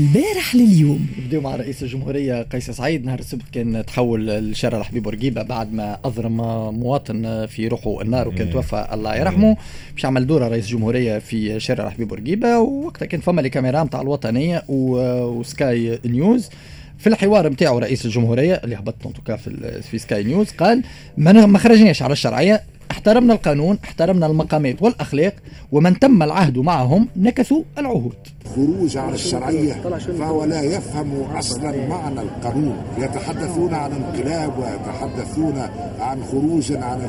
البارح لليوم. نبداو مع رئيس الجمهورية قيس سعيد. نهار السبت كان تحول الشارع الحبيب بورقيبة بعد ما أضرم مواطن في روحه النار وكان توفى الله يرحمه. باش عمل دورة رئيس الجمهورية في شارع الحبيب بورقيبة ووقتها كان فما لي كاميرا نتاع الوطنية وسكاي نيوز في الحوار نتاعو رئيس الجمهورية اللي هبط في, في سكاي نيوز قال ما خرجناش على الشرعية. احترمنا القانون احترمنا المقامات والأخلاق ومن تم العهد معهم نكثوا العهود. خروج على الشرعية فهو لا يفهم أصلا معنى القانون. يتحدثون عن انقلاب ويتحدثون عن خروج عن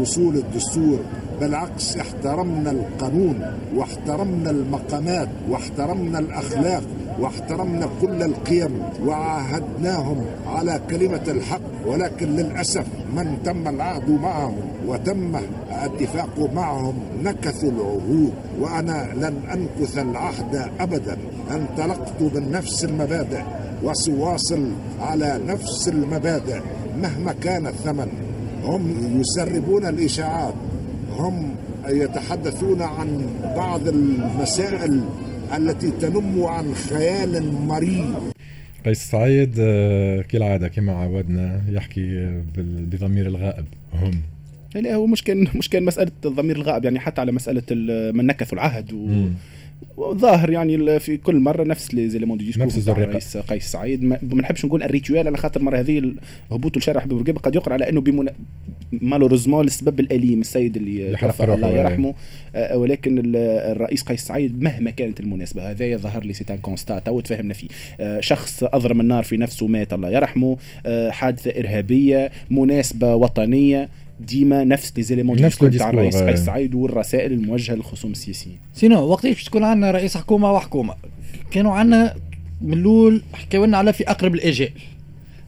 وصول الدستور بالعكس احترمنا القانون واحترمنا المقامات واحترمنا الأخلاق. واحترمنا كل القيم وعاهدناهم على كلمة الحق ولكن للأسف من تم العهد معهم وتم الاتفاق معهم نكثوا العهود وأنا لن أنكث العهد أبدا. انطلقت من نفس المبادئ وسواصل على نفس المبادئ مهما كان الثمن. هم يسربون الإشاعات هم يتحدثون عن بعض المسائل التي تنم عن خيال مريض. قيس سعيد آه، كالعادة كما عودنا يحكي بضمير الغائب. هم. لا هو مش كان مش كان مسألة ضمير الغائب يعني حتى على مسألة من نكثوا العهد و ظاهر يعني في كل مرة نفس les éléments de discours نفس رئيس قيس سعيد. ما نحبش نقول ال rituel على خاطر المره هذه هبوط الشارع حبيب بورقيبه قد يقرأ على إنه بمنا... malheureusement السبب الأليم السيد اللي توفى. الله يرحمه. آه ولكن الرئيس قيس سعيد مهما كانت المناسبة هذا ظهر لي c'est un constat تو تفهمنا فيه. آه شخص اضرم النار في نفسه مات الله يرحمه. آه حادثة إرهابية مناسبة وطنية. ديما نفس لي زيليمون نفس تاع الرئيس قيس سعيد والرسائل الموجهة للخصوم السياسيين سينو وقت باش تكون عندنا رئيس حكومة وحكومة؟ كانوا عندنا من الأول حكاو لنا على في أقرب الاجال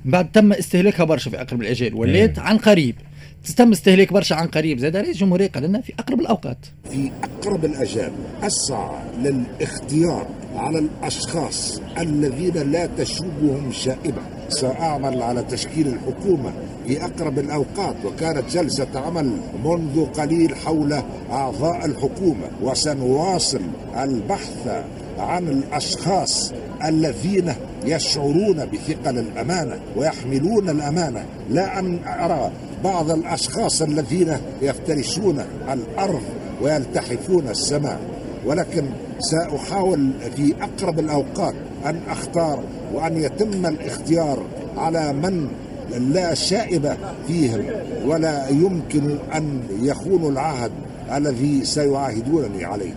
بعد تم استهلاكها برشا في أقرب الاجال ولات عن قريب. تم استهلاك برشا عن قريب زاد رئيس الجمهوريه قال لنا في أقرب الأوقات. في أقرب الاجال أسعى للاختيار على الأشخاص الذين لا تشوبهم شائبة سأعمل على تشكيل الحكومة في أقرب الأوقات وكانت جلسة عمل منذ قليل حول أعضاء الحكومة. وسنواصل البحث عن الأشخاص الذين يشعرون بثقل الأمانة ويحملون الأمانة. لا أن أرى بعض الأشخاص الذين يفترشون الأرض ويلتحفون السماء. ولكن سأحاول في أقرب الأوقات أن أختار وأن يتم الاختيار على من لا شائبه فيهم ولا يمكن أن يخونوا العهد الذي سيعاهدونني عليه.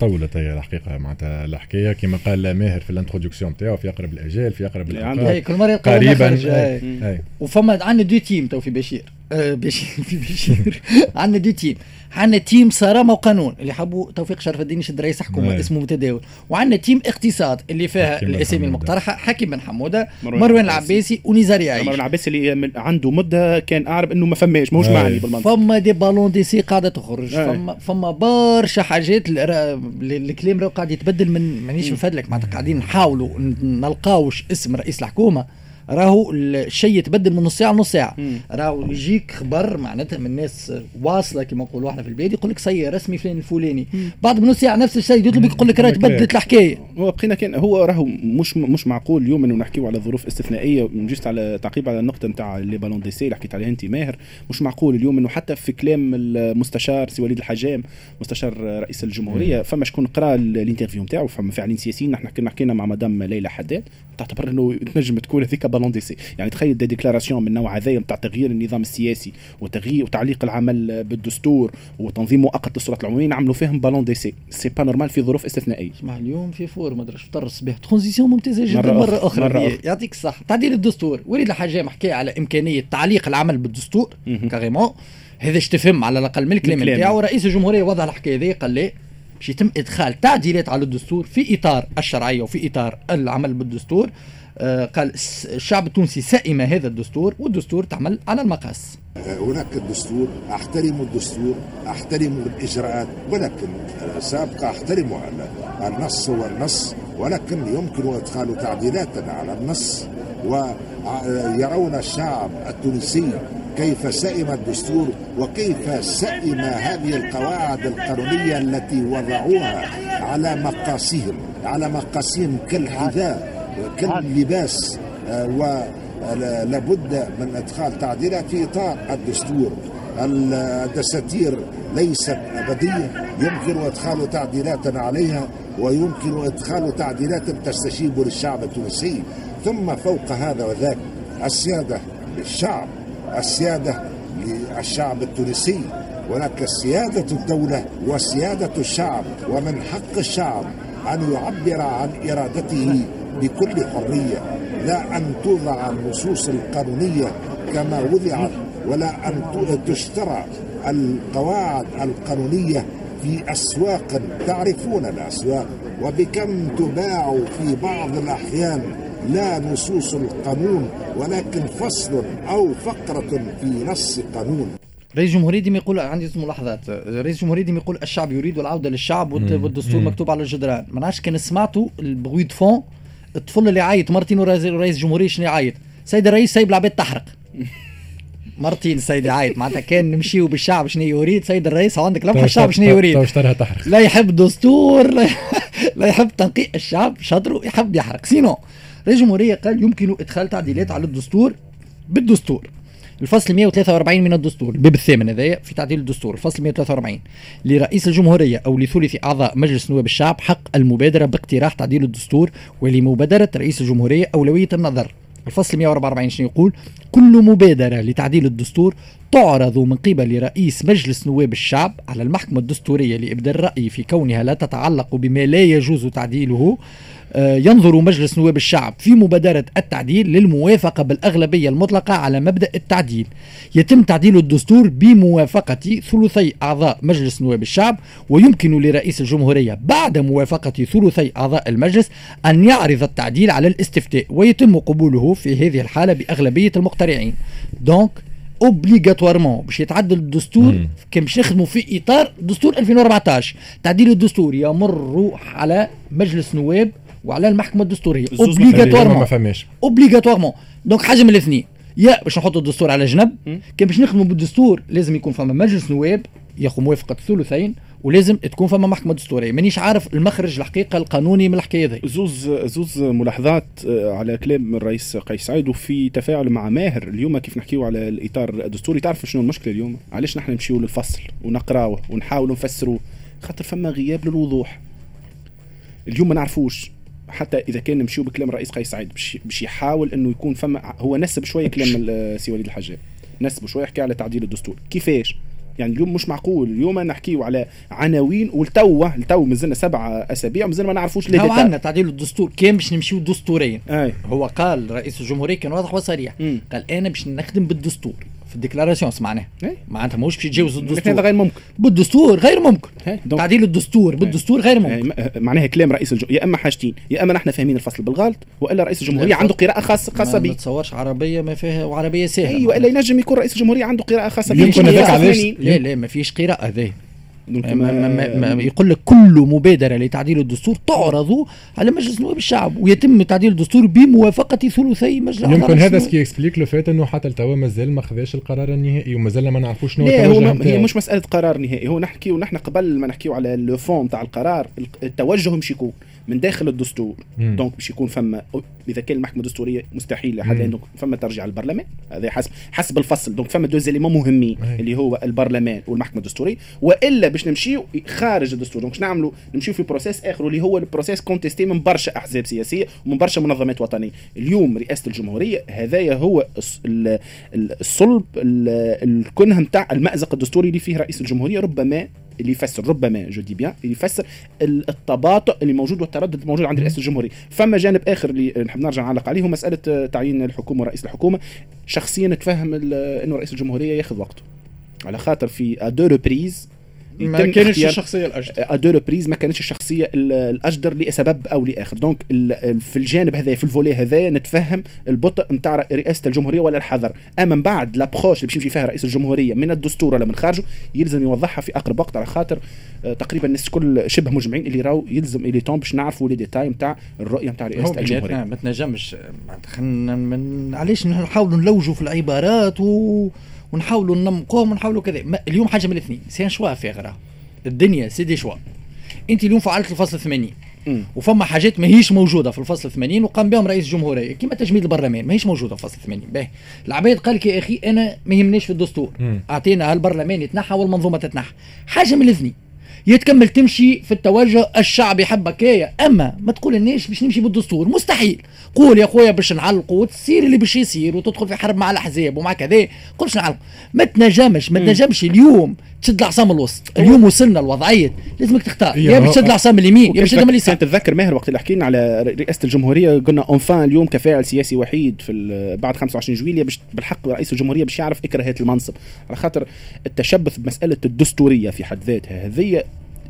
طولت هي الحقيقة معناتها الحكاية كما قال ماهر في الانترودكسيون تاعو في أقرب الاجال في أقرب الأوقات كل مرة قريبا. وفما عندنا deux teams تو في بشير. آه بشير في بشير عندنا deux teams. عندنا team صرامه وقانون اللي حبوا توفيق شرف الدين يشد رئيس حكومة اسمه متداول. وعندنا team اقتصاد اللي فيها الاسامي المقترحة حكيم بن حمودة مروان العباسي. ونزار يعيش مروان العباسي اللي عنده مدة كان اعرف إنه ما فماش ماهوش معني بالمنطق. فما des ballons d'essai قاعدة تخرج. فما فما برشا حاجات الكلام راهو قاعد يتبدل من مانيش مفدلك معناتها قاعدين نحاولوا نلقاوش اسم رئيس الحكومة. راهو الشيء يتبدل من نص ساعة لنص ساعة. راهو يجيك خبر معناتها من ناس واصلة كما نقولوا إحنا في البلاد يقول لك c'est رسمي فلان الفلاني. بعد من نص ساعة نفس الشيء يطلب يقول لك راه تبدلت الحكاية. هو بقينا كان هو راهو مش مش معقول اليوم إنه نحكيو على ظروف استثنائية juste على تعقيب على النقطة نتاع les ballons d'essai اللي حكيت عليها انت ماهر. مش معقول اليوم إنه حتى في كلام المستشار سي وليد الحجام مستشار رئيس الجمهورية فما شكون قرأ ال interview نتاعو فما فاعلين سياسيين نحن كنا حكينا مع مدام ليلى حداد. تعتبر إنه تنجم تكون هذيك ballon d'essai يعني تخيل des déclarations من نوع هذايا نتاع تغيير النظام السياسي وتغيير وتعليق العمل بالدستور وتنظيم مؤقت للسلطات العمومية نعملوا فيهم ballon d'essai pas normal في ظروف استثنائية. اسمع اليوم في فور ما أدري فطر الصباح. transition ممتازة جدا مرة, مرة أخرى, مرة أخرى. يعطيك الصحة. تعديل الدستور. وليد الحجام حكى على إمكانية تعليق العمل بالدستور. carrément هذا تفهم؟ على الأقل من الكلام. نتاعو. رئيس الجمهورية وضع الحكاية هذه قال لي باش يتم إدخال تعديلات على الدستور في إطار الشرعية وفي إطار العمل بالدستور. آه قال الشعب التونسي سائم هذا الدستور والدستور تعمل على المقاس. هناك الدستور أحترم الدستور أحترم الإجراءات ولكن سابقا احترم النص والنص ولكن يمكن إدخال تعديلات على النص. ويرون الشعب التونسي كيف سئم الدستور وكيف سئم هذه القواعد القانونية التي وضعوها على مقاسهم على مقاسهم كالحذاء كاللباس آه، ولابد من إدخال تعديلات في إطار الدستور. الدساتير ليست أبدية يمكن إدخال تعديلات عليها ويمكن إدخال تعديلات تستجيب للشعب التونسي. ثم فوق هذا وذاك السيادة للشعب السيادة للشعب التونسي ولكن سيادة الدولة وسيادة الشعب ومن حق الشعب أن يعبر عن إرادته بكل حرية لا أن توضع النصوص القانونية كما وضعت ولا أن تشترى القواعد القانونية في أسواق تعرفون الأسواق وبكم تباع في بعض الأحيان لا نصوص القانون ولكن فصل أو فقرة في نص قانون رئيس الجمهورية ديما يقول عندي ملاحظات رئيس الجمهورية ديما يقول الشعب يريد العودة للشعب والدستور مكتوب على الجدران. ما نعرفش كان سمعتوا البغوي فون الطفل اللي عيط مرتين رئيس الجمهورية شنو يعيط سيد الرئيس سايب العباد تحرق. مرتين سيد عايد معناتها كان نمشيو بالشعب شنو يريد. سيد الرئيس عندك لمحة الشعب شنو يريد. تحرق. لا يحب دستور لا يحب تنقيح الشعب شطره يحب يحرق. sinon؟ رئيس الجمهورية قال يمكن إدخال تعديلات على الدستور بالدستور. الفصل 143 من الدستور الباب الثامن هذايا في تعديل الدستور. الفصل 143 لرئيس الجمهورية أو لثلث أعضاء مجلس نواب الشعب حق المبادرة باقتراح تعديل الدستور ولمبادرة رئيس الجمهورية أولوية النظر. الفصل 144 شنو يقول؟ كل مبادرة لتعديل الدستور تعرض من قبل رئيس مجلس نواب الشعب على المحكمة الدستورية لإبداء الرأي في كونها لا تتعلق بما لا يجوز تعديله. ينظر مجلس نواب الشعب في مبادرة التعديل للموافقة بالأغلبية المطلقة على مبدأ التعديل. يتم تعديل الدستور بموافقة ثلثي أعضاء مجلس نواب الشعب ويمكن لرئيس الجمهورية بعد موافقة ثلثي أعضاء المجلس أن يعرض التعديل على الاستفتاء ويتم قبوله في هذه الحالة بأغلبية المقترعين. donc obligatoirement باش يتعدل الدستور كان باش نخدموا في إطار دستور 2014 تعديل الدستور يمر على مجلس نواب وعلى المحكمة الدستورية. obligatoirement ما فماش obligatoirement donc حاجة من الاثنين. يا باش نحطوا الدستور على جنب كان باش نخدموا بالدستور لازم يكون فما مجلس نواب ياخذ موافقة الثلثين ولازم تكون فما محكمة دستورية. مانيش عارف المخرج الحقيقة القانوني من الحكاية هذه زوز زوز ملاحظات آه، على كلام الرئيس قيس سعيد وفي تفاعل مع ماهر اليوم كيف نحكيو على الإطار الدستوري. تعرف شنو المشكلة اليوم؟ علاش نحن نمشيو للفصل ونقراوه ونحاولوا نفسروه خاطر فما غياب للوضوح. اليوم ما نعرفوش. حتى إذا كان نمشيو بكلام الرئيس قيس سعيد باش يحاول إنه يكون فما هو نسب شوية كلام سي وليد الحجام نسب شوية حكى على تعديل الدستور. كيفاش؟ يعني اليوم مش معقول. اليوم نحكيو على عناوين والتو التو مازلنا سبع أسابيع مازلنا ما نعرفوش ليه عندنا تعديل الدستور. كان باش نمشيو دستورين. أي. هو قال رئيس الجمهورية كان واضح وصريح. قال أنا باش نخدم بالدستور. في ال déclaration سمعناه إيه. معناتها ماهوش باش يتجاوز الدستور. هذا غير ممكن. بالدستور غير ممكن. تعديل الدستور بالدستور غير ممكن. معناها كلام رئيس الجمهوريه يا أما حاجتين يا أما نحن فاهمين الفصل بالغلط وإلا رئيس الجمهورية عنده قراءة خاصه خاصة به ما تصورش عربية ما فيها وعربية سهله أيوه إلا ينجم يكون رئيس الجمهورية عنده قراءة خاصة به يمكن هذاك علاش؟ لا لا ما فيش قراءة هذه ما ما ما ما يقول لك كل مبادرة لتعديل الدستور تعرض على مجلس نواب الشعب ويتم تعديل الدستور بموافقة ثلثي مجلس يمكن هذا ce qui explique le fait إنه حتى لتوا مازال ما خذاش القرار النهائي ومازال ما نعرفوش شنو لا هو هي مش مسألة قرار نهائي هو نحكي ونحن قبل ما نحكيو على le fond تاع القرار التوجه مش يكون. من داخل الدستور. donc باش يكون فما إذا كان المحكمة الدستورية مستحيل حتى انه فما ترجع للبرلمان. هذا حسب حسب الفصل. donc فما deux éléments مهمين اللي هو البرلمان والمحكمة الدستورية. وإلا باش نمشيو خارج الدستور. donc نعملوا نمشيو في process آخر واللي هو ال process contesté من برشا أحزاب سياسية ومن برشا منظمات وطنية. اليوم رئاسة الجمهورية هذايا هو الصلب الكنه نتاع المأزق الدستوري اللي فيه رئيس الجمهورية. ربما اللي يفسر. ربما je dis bien اللي يفسر التباطؤ اللي موجود والتردد الموجود عند رئاسه الجمهورية. فما جانب آخر اللي نحب نرجع نعلق عليه هو مسألة تعيين الحكومة ورئيس الحكومة. شخصيا نتفهم إنه رئيس الجمهورية ياخذ وقته. على خاطر في deux reprises ما كانتش الشخصية الأجدر. à deux reprises ما كانتش الشخصية الأجدر لسبب أو لآخر. donc في الجانب هذا في ال volet هذا نتفهم البطء نتاع رئاسة الجمهورية ولا الحذر. أما من بعد l'approche اللي باش يمشي فيها رئيس الجمهورية من الدستور ولا من خارجه يلزم يوضحها في أقرب وقت على خاطر آه، تقريبا الناس الكل شبه مجمعين اللي راهو يلزم اللي توم باش نعرفوا les détails نتاع الرؤية نتاع رئاسة الجمهورية. ما تنجمش خلينا من علاش نحاولوا نلوجوا في العبارات و ونحاولوا ننمقوهم ونحاولوا كذا. اليوم حاجة من الاثنين. c'est un choix à faire راه. الدنيا c'est des choix. انت اليوم فعلت الفصل 80 مم. وفما حاجات ماهيش موجودة في الفصل 80 وقام بهم رئيس الجمهورية. كما تجميد البرلمان ماهيش موجودة في الفصل 80 باهي. العباد قال لك يا أخي أنا ما يهمنيش في الدستور. أعطينا هالبرلمان يتنحى والمنظومة تتنحى. حاجة من الاثنين. يا تكمل تمشي في التوجه الشعب يحبك. هي أما ما تقول الناس باش نمشي بالدستور مستحيل. قول يا خويا باش نعلقوا وتصير اللي باش يصير وتدخل في حرب مع الأحزاب ومع كذا قولش نعلق ما تنجمش ما تنجمش اليوم تشد العصا م الوسط. اليوم وصلنا لوضعيه لازمك تختار. يا باش تشد العصا م اليمين يا باش تشد من اليسار. تتذكر ماهر وقت اللي حكينا على رئاسة الجمهورية؟ قلنا enfin اليوم كفاعل سياسي وحيد في بعد 25 جويليا باش بالحق رئيس الجمهورية باش يعرف اكرهات المنصب. على خاطر التشبث بمسألة الدستورية في حد ذاتها هذه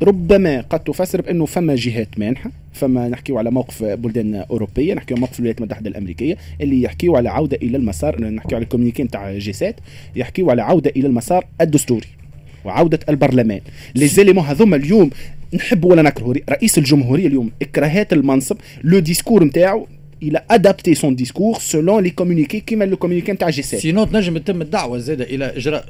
ربما قد تفسر بأنه فما جهات مانحة فما نحكيو على موقف بلدان أوروبية نحكيو على موقف الولايات المتحدة الأمريكية اللي يحكيو على عودة إلى المسار نحكيو على ال communiqué نتاع G7 يحكيو على عودة إلى المسار الدستوري. وعودة البرلمان. les éléments هذوما اليوم نحب ولا نكره رئيس الجمهورية اليوم إكراهات المنصب le discours نتاعو il a adapté son discours selon les communiqués كيما le communiqué نتاع G7 sinon تنجم تتم الدعوه زاده إلى اجراء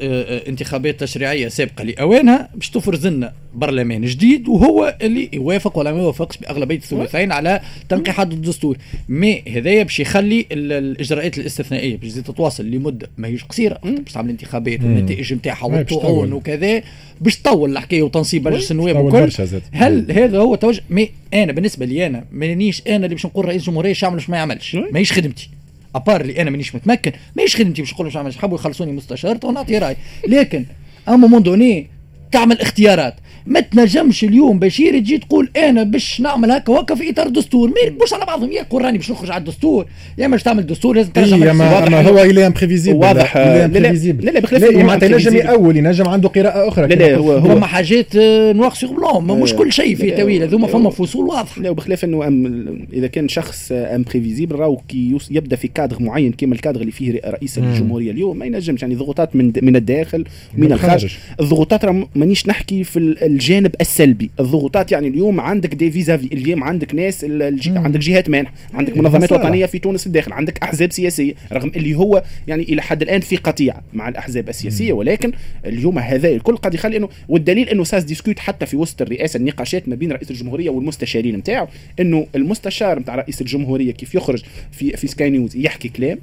انتخابات تشريعيه سابقه لاوانها باش تفرز لنا برلمان جديد وهو اللي يوافق ولا ما يوافقش باغلبيه الثلثين على تنقيح حد الدستور mais هذايا باش يخلي ال- الاجراءات الاستثنائيه باش تزيد تتواصل لمده ماهيش قصيره باش تعمل انتخابات والنتائج نتاعها والطعون. وكذا باش تطول الحكاية وتنصيب مجلس النواب وكل. هل هذا هو توجه؟ mais أنا بالنسبة لي أنا مانيش أنا اللي باش نقول رئيس الجمهورية إيش يعمل ما يعملش. ماهيش خدمتي. à part اللي أنا مانيش متمكن ماهيش خدمتي باش نقول باش نعمل حبوا يخلصوني مستشار تو نعطي رأي. لكن à un moment donné تعمل اختيارات. ما تنجمش اليوم بشير تجي تقول أنا باش نعمل هكا وهكا في إطار الدستور ما يركبوش على بعضهم يا قول راني باش نخرج على الدستور. يا اما باش تعمل دستور لازم ترجع اما النواب. اما هو الي imprévisible واضح، لا، لا، لا، لا، بخلاف إنه معناتها ينجم. يأول ينجم عنده قراءة أخرى لا، كما لا،. هو- هو- فما حاجات آه، noir sur blanc ما مش آه، كل شيء في لا، تاويل هذوما لا، فما فصول واضحة. لا وبخلاف إنه même إذا كان شخص imprévisible راهو كي يبدأ في كادر معين كيما الكادر اللي فيه رئيس. الجمهورية اليوم ما ينجمش. يعني ضغوطات من من الداخل من من الخارج. الضغوطات مانيش نحكي في ال- الجانب السلبي الضغوطات يعني اليوم عندك des vis-à-vis اليوم عندك ناس ال- الج... مم. عندك جهات مانحه عندك منظمات. وطنية في تونس الداخل عندك أحزاب سياسية رغم اللي هو يعني إلى حد الآن في قطيعه مع الأحزاب السياسية ولكن اليوم هذا الكل قد يخلي إنه والدليل إنه ça se discute حتى في وسط الرئاسة النقاشات ما بين رئيس الجمهورية والمستشارين نتاعو إنه المستشار نتاع رئيس الجمهورية كيف يخرج في في سكاي نيوز يحكي كلام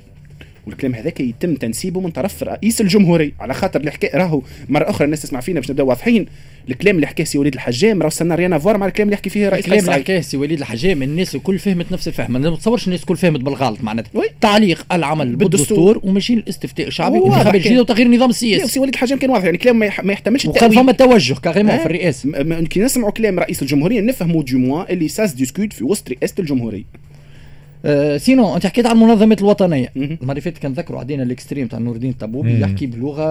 والكلام هذاك يتم تنسيبه من طرف رئيس الجمهورية على خاطر اللي حكى راهو مرة أخرى الناس تسمع فينا باش نبداو واضحين الكلام اللي حكاه سي وليد الحجام راهو ça n'a rien à voir مع الكلام اللي يحكي فيه رئيس الكلام اللي حكاه سي وليد الحجام الناس الكل فهمت نفس الفهم ما نتصورش الناس الكل فهمت بالغلط معناتها. تعليق العمل بالدستور. وماشيين الاستفتاء الشعبي واضح وانتخابات كان. جديدة وتغيير النظام السياسي سي وليد الحجام كان واضح يعني كلام ما يح- ما يحتملش التأويل. فما توجه carrément. في الرئاسة كي نسمعوا كلام رئيس الجمهورية نفهموا موا اللي ça se discute في وسط رئاسة الجمهورية آه sinon أنت حكيت عن المنظمات الوطنية. المرة اللي فاتت كنذكروا عدينا ال extrait تاع نور الدين الطبوبي. يحكي بلغة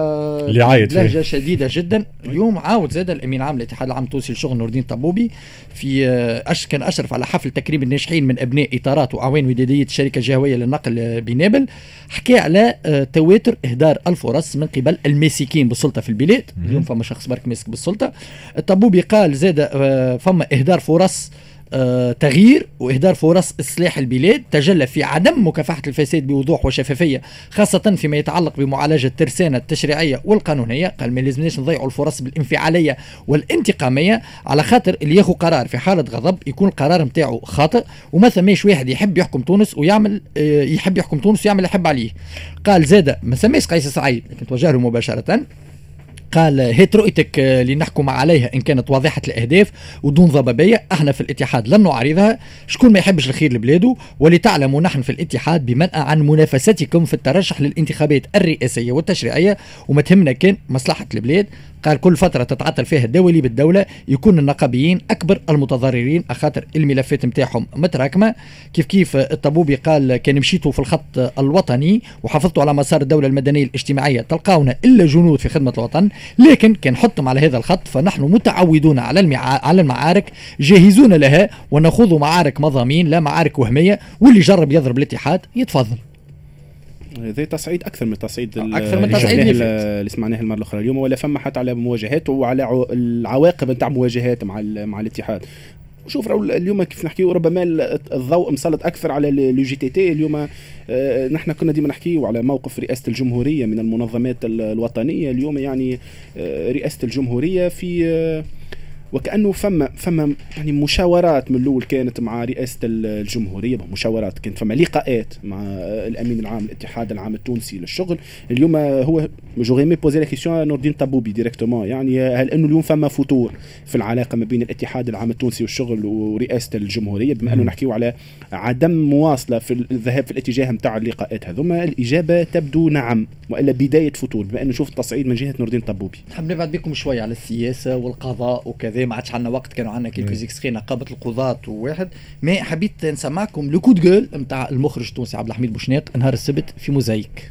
اللي عايد فيه. بلهجه شديدة جدا اليوم عاود زاد الأمين عام الاتحاد العام التونسي للشغل نور الدين الطبوبي في آه، أش كان أشرف على حفل تكريم الناجحين من أبناء إطارات وأعوان ودادية الشركة الجهويه للنقل بنابل حكى على آه، تواتر إهدار الفرص من قبل الماسكين بالسلطة في البلاد اليوم فما شخص برك ماسك بالسلطة الطبوبي قال زاد فما إهدار فرص تغيير وإهدار فرص إصلاح البلاد تجلى في عدم مكافحة الفساد بوضوح وشفافية خاصة فيما يتعلق بمعالجة الترسانة التشريعية والقانونية. قال ما لازمناش نضيعوا الفرص بالانفعالية والانتقامية على خاطر اللي ياخذ قرار في حالة غضب يكون القرار نتاعو خاطئ وما ثماش واحد يحب يحكم تونس ويعمل آه، يحب يحكم تونس ويعمل يحب عليه. قال زاد ما سماش قيس سعيد لكن توجه له مباشرة. قال هات رؤيتك آه، اللي نحكم عليها إن كانت واضحة الأهداف ودون ضبابية. إحنا في الاتحاد لن نعارضها. شكون ما يحبش الخير لبلاده؟ ولتعلموا نحن في الاتحاد بمنأى عن منافستكم في الترشح للانتخابات الرئاسية والتشريعية. وما تهمنا كان مصلحة البلاد. قال كل فترة تتعطل فيها الدولي بالدولة يكون النقابيين أكبر المتضررين. أخاطر الملفات نتاعهم متراكمة. كيف كيف الطبوبي قال كان مشيتوا في الخط الوطني وحافظتوا على مسار الدولة المدنية الاجتماعية تلقاونا إلا جنود في خدمة الوطن لكن كان حطم على هذا الخط فنحن متعودون على المع... على المعارك جاهزون لها ونخوض معارك مضامين لا معارك وهمية واللي جرب يضرب الاتحاد يتفضل. هذا تصعيد أكثر من تصعيد أكثر من تصعيد. اللي ال- اللي سمعناه المرة الأخرى. اليوم ولا فما حتى على مواجهات وعلى عو- العواقب نتاع مواجهات مع مع الاتحاد. راهو اليوم كيف نحكيو ربما الضوء مسلط أكثر على l'UGTT. اليوم آه، نحن كنا ديما نحكيو على موقف رئاسة الجمهورية من المنظمات الوطنية. اليوم يعني آه، رئاسة الجمهورية في آه، وكأنه فما فما يعني مشاورات من الأول كانت مع رئاسة الجمهورية مشاورات كانت فما لقاءات مع الأمين العام الاتحاد العام التونسي للشغل. اليوم هو je me pose la question نور الدين طبوبي directement يعني هل إنه اليوم فما فتور في العلاقة ما بين الاتحاد العام التونسي والشغل ورئاسة الجمهورية؟ بما أنه نحكيو على عدم مواصلة في الذهاب في الاتجاه نتاع اللقاءات هذوما الإجابة تبدو نعم وإلا بداية فتور بما أنه نشوف التصعيد من جهة نور الدين طبوبي نحب نبعد بكم شوية على السياسة والقضاء وكذا ما عادش عندنا وقت كانوا عندنا quelques extraits نقابة القضاة وواحد. ما حبيت نسمعكم le coup de gueule نتاع المخرج التونسي عبد الحميد بوشناق نهار السبت في موزايك.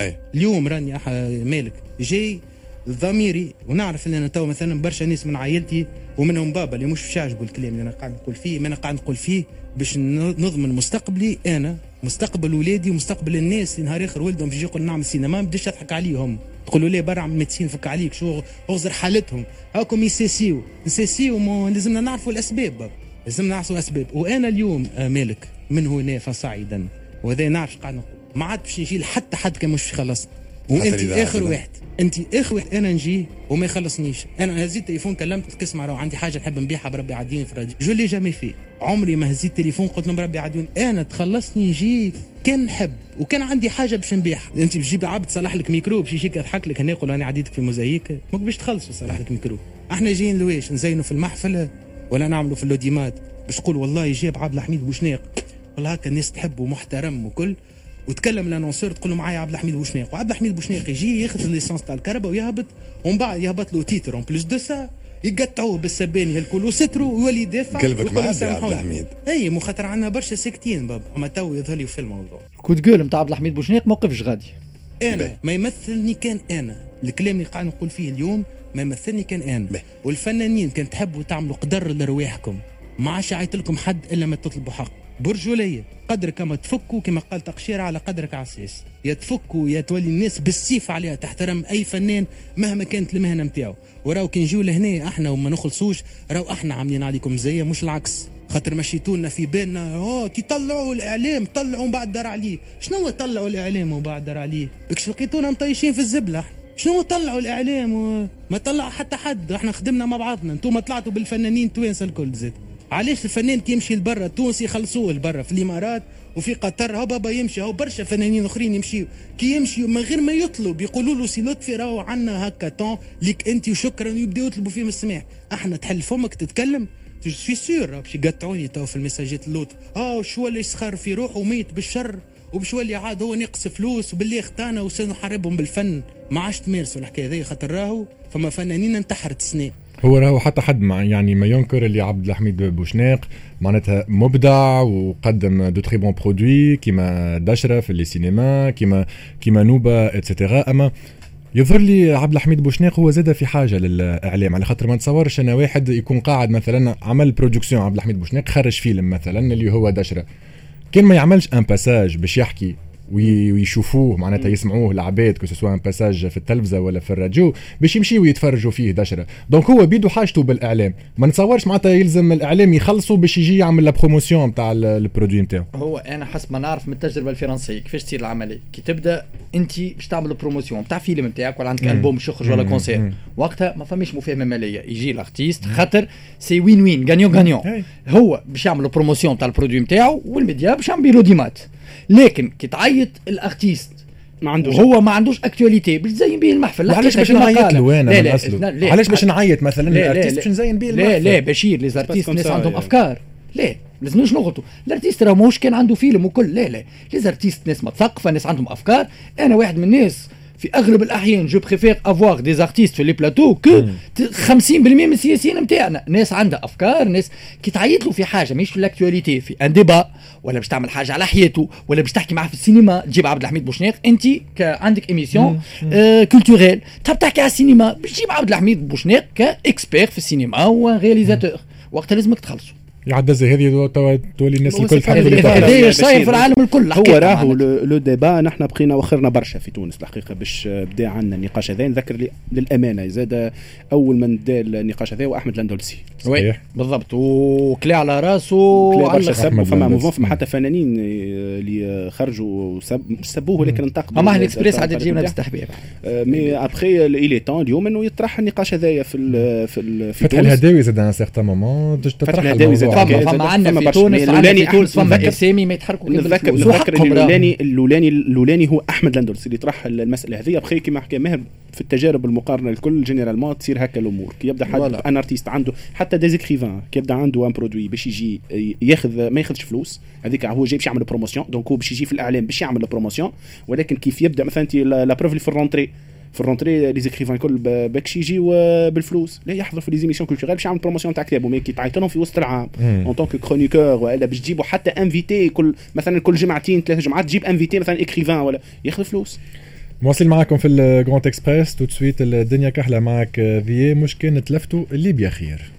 أي. اليوم راني مالك. جاي ضميري ونعرف ان أنا تو مثلا برشا ناس من عائلتي ومنهم بابا اللي مش باش يعجبوا الكلام اللي أنا قاعد نقول فيه ما أنا قاعد نقول فيه باش نضمن مستقبلي أنا مستقبل ولادي ومستقبل الناس اللي نهار آخر ولدهم باش يقول نعمل سينما ما بديش أضحك عليهم. تقولوا لي برا عم ميدسين فك عليك شو اغزر حالتهم. هاكم يسيسيو. يسيسيو لازمنا نعرفوا الأسباب. لازمنا نعرفوا الأسباب. وأنا اليوم آه مالك من هنا فصاعدا وهذا نعرف قاعد نقول. ما عاد باش نجي لحتى حد كان مش خلص. وأنت آخر واحد. انت واحد أنا نجي وما يخلصنيش. أنا هزيت التليفون كلمت اسمع راه عندي حاجة نحب نبيعها بربي عادين في الراديو. je l'ai jamais fait. عمري ما هزيت التليفون قلت لهم بربي عادين أنا تخلصني نجي كان نحب وكان عندي حاجة باش نبيعها. انت تجيب عبد صلح لك ميكرو باش يجيك يضحك لك هنا يقول أنا عديتك في موزايك ماك باش تخلص صلح لك ميكرو إحنا جايين لويش؟ نزينوا في المحفلة ولا نعملوا في اللوديمات؟ باش تقول والله جاب عبد الحميد بوشناق والله هكا الناس تحبه محترم وكل. وتكلم الانونسور تقول له معايا عبد الحميد بوشناق وعبد الحميد بوشناق يجي ياخذ الليسانس تاع الكهرباء ويهبط ومن بعد يهبط له تيتر. اون بلوس دو سا يقطعوه بالسباني الكل وستروا ويولي يدافع قلبك مع عبد الحميد. إي مو خاطر عندنا برشا ساكتين بابا. اما تو يظهر لي في الموضوع كود جول نتاع عبد الحميد بوشناق موقفش غادي؟ أنا ما يمثلني كان أنا. الكلام اللي قاعد نقول فيه اليوم ما يمثلني كان أنا. بي. والفنانين كان تحبوا تعملوا قدر لرواحكم. ما عادش عيط لكم حد إلا ما تطلبوا حق. برجولية قدر كما تفكوا كما قال تقشير على قدرك عساس يا تفكوا يا تولي الناس بالسيف عليها تحترم أي فنان مهما كانت المهنة نتاعو وراو كي نجيو لهنا إحنا وما نخلصوش راو إحنا عاملين عليكم زي مش العكس. خاطر مشيتونا في بالنا آه كي طلعوا الإعلام طلعوا من بعد دار عليه شنو طلعوا الإعلام ومن بعد دار عليه بكش لقيتونا مطيشين في الزبلة. شنو طلعوا الإعلام؟ وما طلع حتى حد إحنا خدمنا مع بعضنا. أنتم طلعتوا بالفنانين توانسة الكل زاد. علاش الفنان كي يمشي لبرا؟ التونسي يخلصوه لبرا في الإمارات وفي قطر. هو بابا يمشي هو برشا فنانين أخرين يمشيوا كي يمشيوا من غير ما يطلب يقولوا له سي لطفي راهو عندنا هكا طون ليك أنت وشكرا. يبداو يطلبوا فيه من السماح أحنا تحل فمك تتكلم؟ في سور باش يقطعوني تو في المساجات اللوط. آه شو اللي يسخر في روحه؟ وميت بالشر. وباش يولي عاد هو نقص فلوس؟ وباللي اختانا وسنحاربهم بالفن. ما عادش تمارسوا الحكاية هذه خاطر راهو فما فنانين انتحرت سنين هو راهو حتى حد مع يعني ما ينكر اللي عبد الحميد بوشناق معناتها مبدع وقدم de très bons produits كيما دشرة في سينما كيما كيما نوبة et cetera أما يظهر لي عبد الحميد بوشناق هو زاد في حاجة للإعلام على خاطر ما نتصورش أنا واحد يكون قاعد مثلا عمل production عبد الحميد بوشناق خرج فيلم مثلا اللي هو دشرة. كان ما يعملش un passage باش يحكي ويشوفوه معناتها يسمعوه العباد que ce soit un passage في التلفزة ولا في الراديو باش يمشيو يتفرجوا فيه دشره donc هو بيدو حاجته بالإعلام. ما نتصورش معناتها يلزم الإعلام يخلصوا باش يجي يعمل la promotion تاع ال produit نتاعو. هو أنا حسب ما نعرف من التجربة الفرنسية كيفاش تصير العملية؟ كي تبدأ أنت باش تعمل promotion تاع فيلم نتاعك ولا عندك ألبوم باش يخرج ولا concert وقتها ما فماش مفاهمة مالية. يجي ال artiste خاطر c'est win win gagnant gagnant هو باش يعمل promotion تاع ال produit نتاعو والميديا باش يعمل audimat. لكن كي تعيط ال artiste ما عندوش هو ما عندوش actualité باش تزين به المحفل. علاش باش نعيط له؟ أنا لا لا علاش باش نعيط مثلا ال artiste باش نزين به المحفل لا لا بشير les artistes الناس عندهم أفكار. لا لازمناش نغلطوا. ال artiste راه ماهوش كان عنده فيلم وكل. لا لا. les artistes ناس مثقفه ناس عندهم أفكار. أنا واحد من الناس في أغلب الأحيان je préfère avoir des artistes في les plateaux que 50% من السياسيين نتاعنا ناس عندها أفكار ناس كي تعيط له في حاجة ماهيش في ال actualité في un débat ولا باش تعمل حاجة على حياته ولا باش تحكي معاه في السينما. تجيب عبد الحميد بوشناق انت عندك émission آه culturelle تحب تحكي على السينما باش تجيب عبد الحميد بوشناق ك expert في السينما و réalisateur وقتها لازمك تخلصوا يعدز هذه توا تولي الناس الكل تحب اللي هذه تحب. هذه صاير في العالم الكل هو راهو. le débat نحن بقينا وخرنا برشا في تونس الحقيقة باش بدا عندنا النقاش هذا نذكر لي للأمانة زاد أول من بدا النقاش هذا هو أحمد الأندلسي صحيح. بالضبط وكلي على راسه. سب أحمد فما. موفون فما حتى فنانين اللي خرجوا سب مش سبوه ولكن انتقدوا أما ال- الاكسبريس عاد تجيبنا بتاعه. باستحباب مي ابخي الي تون اليوم إنه يطرح النقاش هذايا في ال في فتح الهداوي زاد ان سيغتان مومون تطرح الهداوي زاد. فما فما عندنا في. تونس عندنا الأولاني في تونس فما اسامي ما يتحركوا كيف نتذكر. نتذكر. الاولاني الاولاني الاولاني هو أحمد لاندولس اللي طرح المسألة هذه بخي كما حكى ماهر في التجارب المقارنة الكل généralement تصير هكا الأمور كي يبدأ حد. un artiste عنده حتى des écrivains كي يبدأ عنده un produit باش يجي ياخذ ما ياخذش فلوس هذيك هو جاي باش يعمل promotion donc هو باش يجي في الإعلام باش يعمل promotion ولكن كيف يبدأ مثلا la preuve اللي في la rentrée في la rentrée les écrivains الكل باكش يجيو بالفلوس لا يحضر في les émissions culturelles باش يعمل promotion تاع كتابه. mais كي تعيط لهم في وسط العام. en tant que chroniqueur ولا باش تجيبوا حتى invité كل مثلا كل جمعتين ثلاث جمعات تجيب invité مثلا écrivain ولا ياخذ فلوس. مواصل معكم في الجراند اكسبريس تو سويت الدنيا كحله معك فيي مش كان تلفتوا اللي بيا خير.